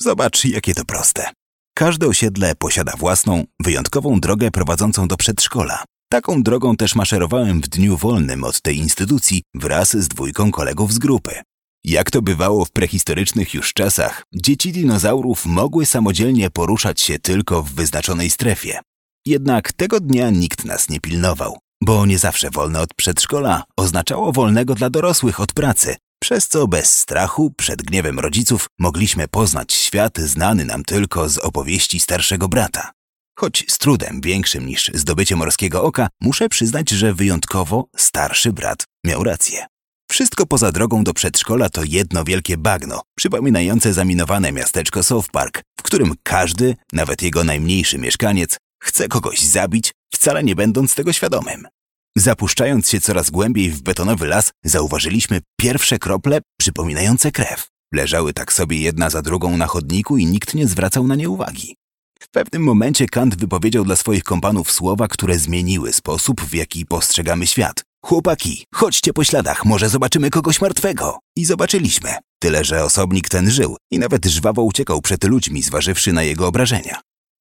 Zobacz, jakie to proste. Każde osiedle posiada własną, wyjątkową drogę prowadzącą do przedszkola. Taką drogą też maszerowałem w dniu wolnym od tej instytucji wraz z dwójką kolegów z grupy. Jak to bywało w prehistorycznych już czasach, dzieci dinozaurów mogły samodzielnie poruszać się tylko w wyznaczonej strefie. Jednak tego dnia nikt nas nie pilnował, bo nie zawsze wolne od przedszkola oznaczało wolnego dla dorosłych od pracy, przez co bez strachu przed gniewem rodziców mogliśmy poznać świat znany nam tylko z opowieści starszego brata. Choć z trudem większym niż zdobycie morskiego oka, muszę przyznać, że wyjątkowo starszy brat miał rację. Wszystko poza drogą do przedszkola to jedno wielkie bagno, przypominające zaminowane miasteczko South Park, w którym każdy, nawet jego najmniejszy mieszkaniec, chce kogoś zabić, wcale nie będąc tego świadomym. Zapuszczając się coraz głębiej w betonowy las, zauważyliśmy pierwsze krople przypominające krew. Leżały tak sobie jedna za drugą na chodniku i nikt nie zwracał na nie uwagi. W pewnym momencie Kant wypowiedział dla swoich kompanów słowa, które zmieniły sposób, w jaki postrzegamy świat. Chłopaki, chodźcie po śladach, może zobaczymy kogoś martwego. I zobaczyliśmy. Tyle, że osobnik ten żył i nawet żwawo uciekał przed ludźmi, zważywszy na jego obrażenia.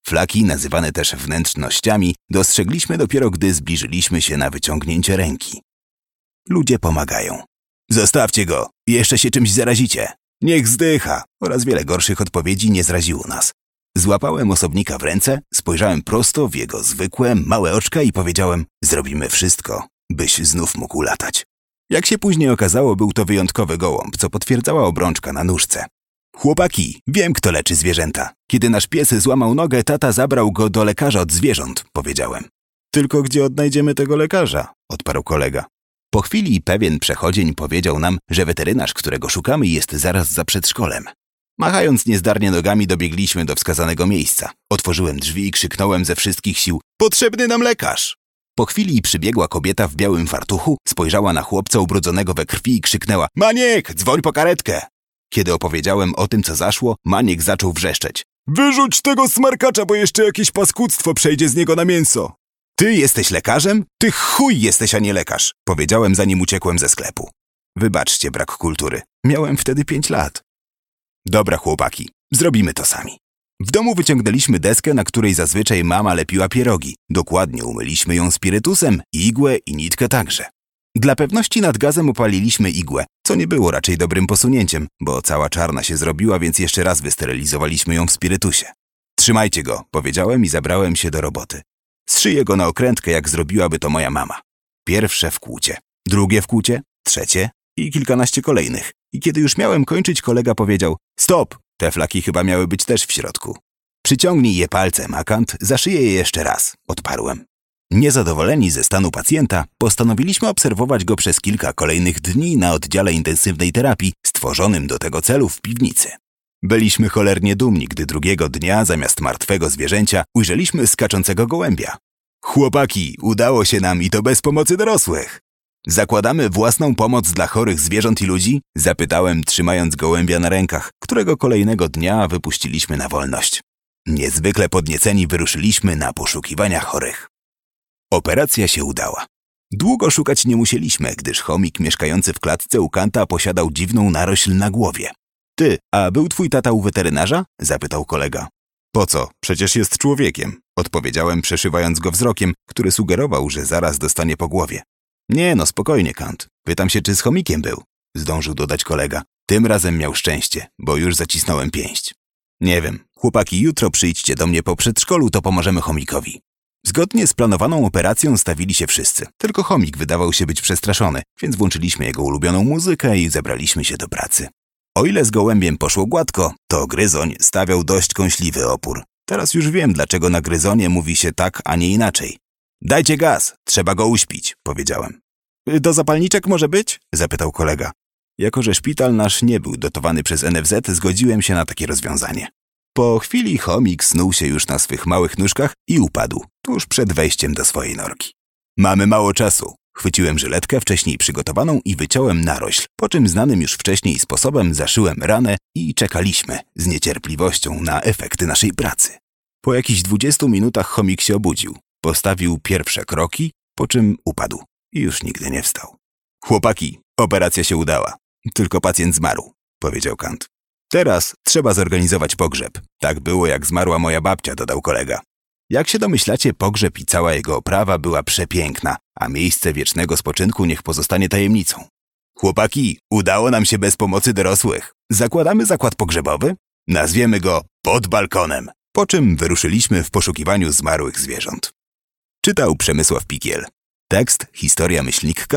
Flaki, nazywane też wnętrznościami, dostrzegliśmy dopiero, gdy zbliżyliśmy się na wyciągnięcie ręki. Ludzie pomagają. Zostawcie go, jeszcze się czymś zarazicie. Niech zdycha. Oraz wiele gorszych odpowiedzi nie zraziło nas. Złapałem osobnika w ręce, spojrzałem prosto w jego zwykłe, małe oczka i powiedziałem: Zrobimy wszystko, byś znów mógł latać. Jak się później okazało, był to wyjątkowy gołąb, co potwierdzała obrączka na nóżce. Chłopaki, wiem kto leczy zwierzęta. Kiedy nasz pies złamał nogę, tata zabrał go do lekarza od zwierząt, powiedziałem. Tylko gdzie odnajdziemy tego lekarza? odparł kolega. Po chwili pewien przechodzień powiedział nam, że weterynarz, którego szukamy, jest zaraz za przedszkolem. Machając niezdarnie nogami, dobiegliśmy do wskazanego miejsca. Otworzyłem drzwi i krzyknąłem ze wszystkich sił: Potrzebny nam lekarz! Po chwili przybiegła kobieta w białym fartuchu, spojrzała na chłopca ubrudzonego we krwi i krzyknęła: Maniek, dzwoń po karetkę! Kiedy opowiedziałem o tym, co zaszło, Maniek zaczął wrzeszczeć. Wyrzuć tego smarkacza, bo jeszcze jakieś paskudztwo przejdzie z niego na mięso. Ty jesteś lekarzem? Ty chuj jesteś, a nie lekarz, powiedziałem zanim uciekłem ze sklepu. Wybaczcie brak kultury. Miałem wtedy pięć lat. Dobra, chłopaki, zrobimy to sami. W domu wyciągnęliśmy deskę, na której zazwyczaj mama lepiła pierogi. Dokładnie umyliśmy ją spirytusem, igłę i nitkę także. Dla pewności nad gazem opaliliśmy igłę, co nie było raczej dobrym posunięciem, bo cała czarna się zrobiła, więc jeszcze raz wysterylizowaliśmy ją w spirytusie. Trzymajcie go, powiedziałem i zabrałem się do roboty. Zszyję go na okrętkę, jak zrobiłaby to moja mama. Pierwsze w kłucie, drugie w kłucie, trzecie i kilkanaście kolejnych. I kiedy już miałem kończyć, kolega powiedział: Stop! Te flaki chyba miały być też w środku. Przyciągnij je palcem, a Kant zaszyje je jeszcze raz, odparłem. Niezadowoleni ze stanu pacjenta, postanowiliśmy obserwować go przez kilka kolejnych dni na oddziale intensywnej terapii stworzonym do tego celu w piwnicy. Byliśmy cholernie dumni, gdy drugiego dnia zamiast martwego zwierzęcia ujrzeliśmy skaczącego gołębia. Chłopaki, udało się nam i to bez pomocy dorosłych. Zakładamy własną pomoc dla chorych zwierząt i ludzi? Zapytałem, trzymając gołębia na rękach, którego kolejnego dnia wypuściliśmy na wolność. Niezwykle podnieceni wyruszyliśmy na poszukiwania chorych. Operacja się udała. Długo szukać nie musieliśmy, gdyż chomik mieszkający w klatce u Kanta posiadał dziwną narośl na głowie. Ty, a był twój tata u weterynarza? zapytał kolega. Po co? Przecież jest człowiekiem, odpowiedziałem, przeszywając go wzrokiem, który sugerował, że zaraz dostanie po głowie. Nie no, spokojnie, Kant. Pytam się, czy z chomikiem był. Zdążył dodać kolega. Tym razem miał szczęście, bo już zacisnąłem pięść. Nie wiem. Chłopaki, jutro przyjdźcie do mnie po przedszkolu, to pomożemy chomikowi. Zgodnie z planowaną operacją stawili się wszyscy. Tylko chomik wydawał się być przestraszony, więc włączyliśmy jego ulubioną muzykę i zebraliśmy się do pracy. O ile z gołębiem poszło gładko, to gryzoń stawiał dość kąśliwy opór. Teraz już wiem, dlaczego na gryzonie mówi się tak, a nie inaczej. Dajcie gaz, trzeba go uśpić, powiedziałem. Do zapalniczek może być? zapytał kolega. Jako, że szpital nasz nie był dotowany przez NFZ, zgodziłem się na takie rozwiązanie. Po chwili chomik snuł się już na swych małych nóżkach i upadł, tuż przed wejściem do swojej norki. Mamy mało czasu. Chwyciłem żyletkę wcześniej przygotowaną i wyciąłem narośl, po czym znanym już wcześniej sposobem zaszyłem ranę i czekaliśmy z niecierpliwością na efekty naszej pracy. Po jakichś dwudziestu minutach chomik się obudził. Postawił pierwsze kroki, po czym upadł i już nigdy nie wstał. Chłopaki, operacja się udała. Tylko pacjent zmarł, powiedział Kant. Teraz trzeba zorganizować pogrzeb. Tak było, jak zmarła moja babcia, dodał kolega. Jak się domyślacie, pogrzeb i cała jego oprawa była przepiękna, a miejsce wiecznego spoczynku niech pozostanie tajemnicą. Chłopaki, udało nam się bez pomocy dorosłych. Zakładamy zakład pogrzebowy? Nazwiemy go pod balkonem. Po czym wyruszyliśmy w poszukiwaniu zmarłych zwierząt. Czytał Przemysław Pikiel. Tekst historia myślnik